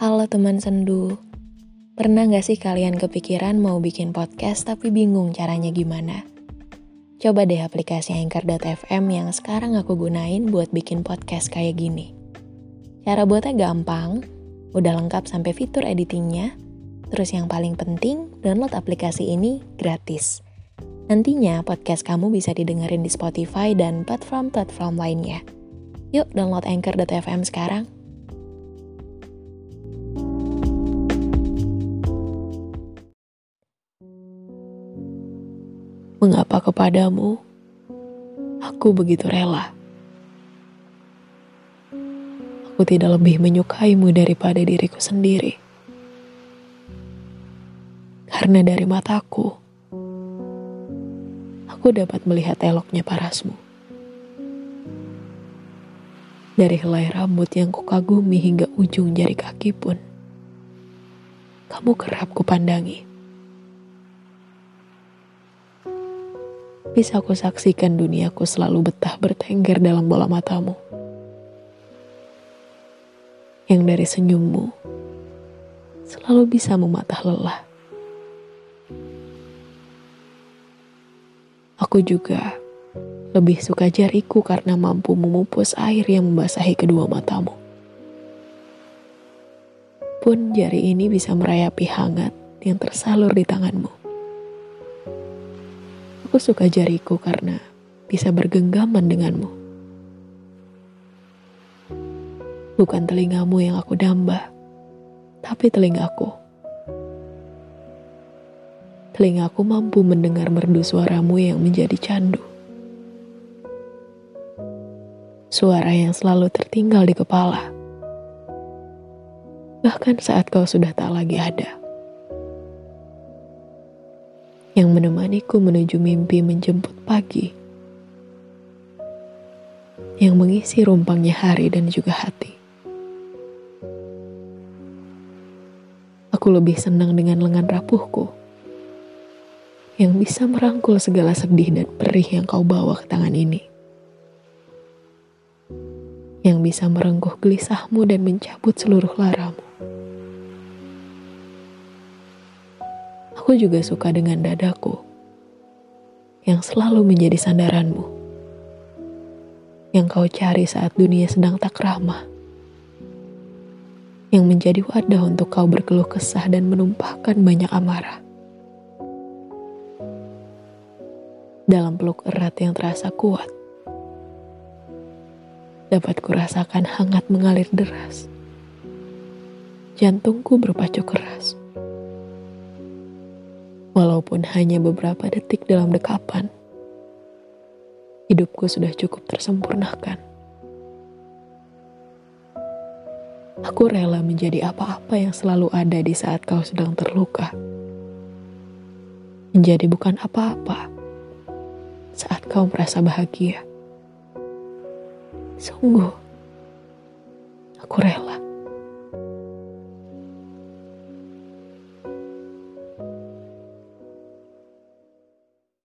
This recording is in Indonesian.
Halo teman sendu, pernah gak sih kalian kepikiran mau bikin podcast tapi bingung caranya gimana? Coba deh aplikasi Anchor.fm yang sekarang aku gunain buat bikin podcast kayak gini. Cara buatnya gampang, udah lengkap sampai fitur editingnya, terus yang paling penting, download aplikasi ini gratis. Nantinya podcast kamu bisa didengerin di Spotify dan platform-platform lainnya. Yuk download Anchor.fm sekarang. Mengapa kepadamu aku begitu rela? Aku tidak lebih menyukaimu daripada diriku sendiri. Karena dari mataku, aku dapat melihat eloknya parasmu dari helai rambut yang kukagumi hingga ujung jari kaki pun. Kamu kerap kupandangi. Bisa aku saksikan duniaku selalu betah bertengger dalam bola matamu. Yang dari senyummu selalu bisa mematah lelah. Aku juga lebih suka jariku karena mampu memupus air yang membasahi kedua matamu. Pun jari ini bisa merayapi hangat yang tersalur di tanganmu. Aku suka jariku karena bisa bergenggaman denganmu. Bukan telingamu yang aku damba, tapi telingaku. Telingaku mampu mendengar merdu suaramu yang menjadi candu suara yang selalu tertinggal di kepala. Bahkan saat kau sudah tak lagi ada. Yang menemaniku menuju mimpi menjemput pagi. Yang mengisi rumpangnya hari dan juga hati. Aku lebih senang dengan lengan rapuhku yang bisa merangkul segala sedih dan perih yang kau bawa ke tangan ini yang bisa merengkuh gelisahmu dan mencabut seluruh laramu. Aku juga suka dengan dadaku yang selalu menjadi sandaranmu, yang kau cari saat dunia sedang tak ramah, yang menjadi wadah untuk kau berkeluh kesah dan menumpahkan banyak amarah. Dalam peluk erat yang terasa kuat, dapat kurasakan hangat mengalir deras. Jantungku berpacu keras. Walaupun hanya beberapa detik dalam dekapan, hidupku sudah cukup tersempurnakan. Aku rela menjadi apa-apa yang selalu ada di saat kau sedang terluka. Menjadi bukan apa-apa saat kau merasa bahagia. Sungguh, aku rela.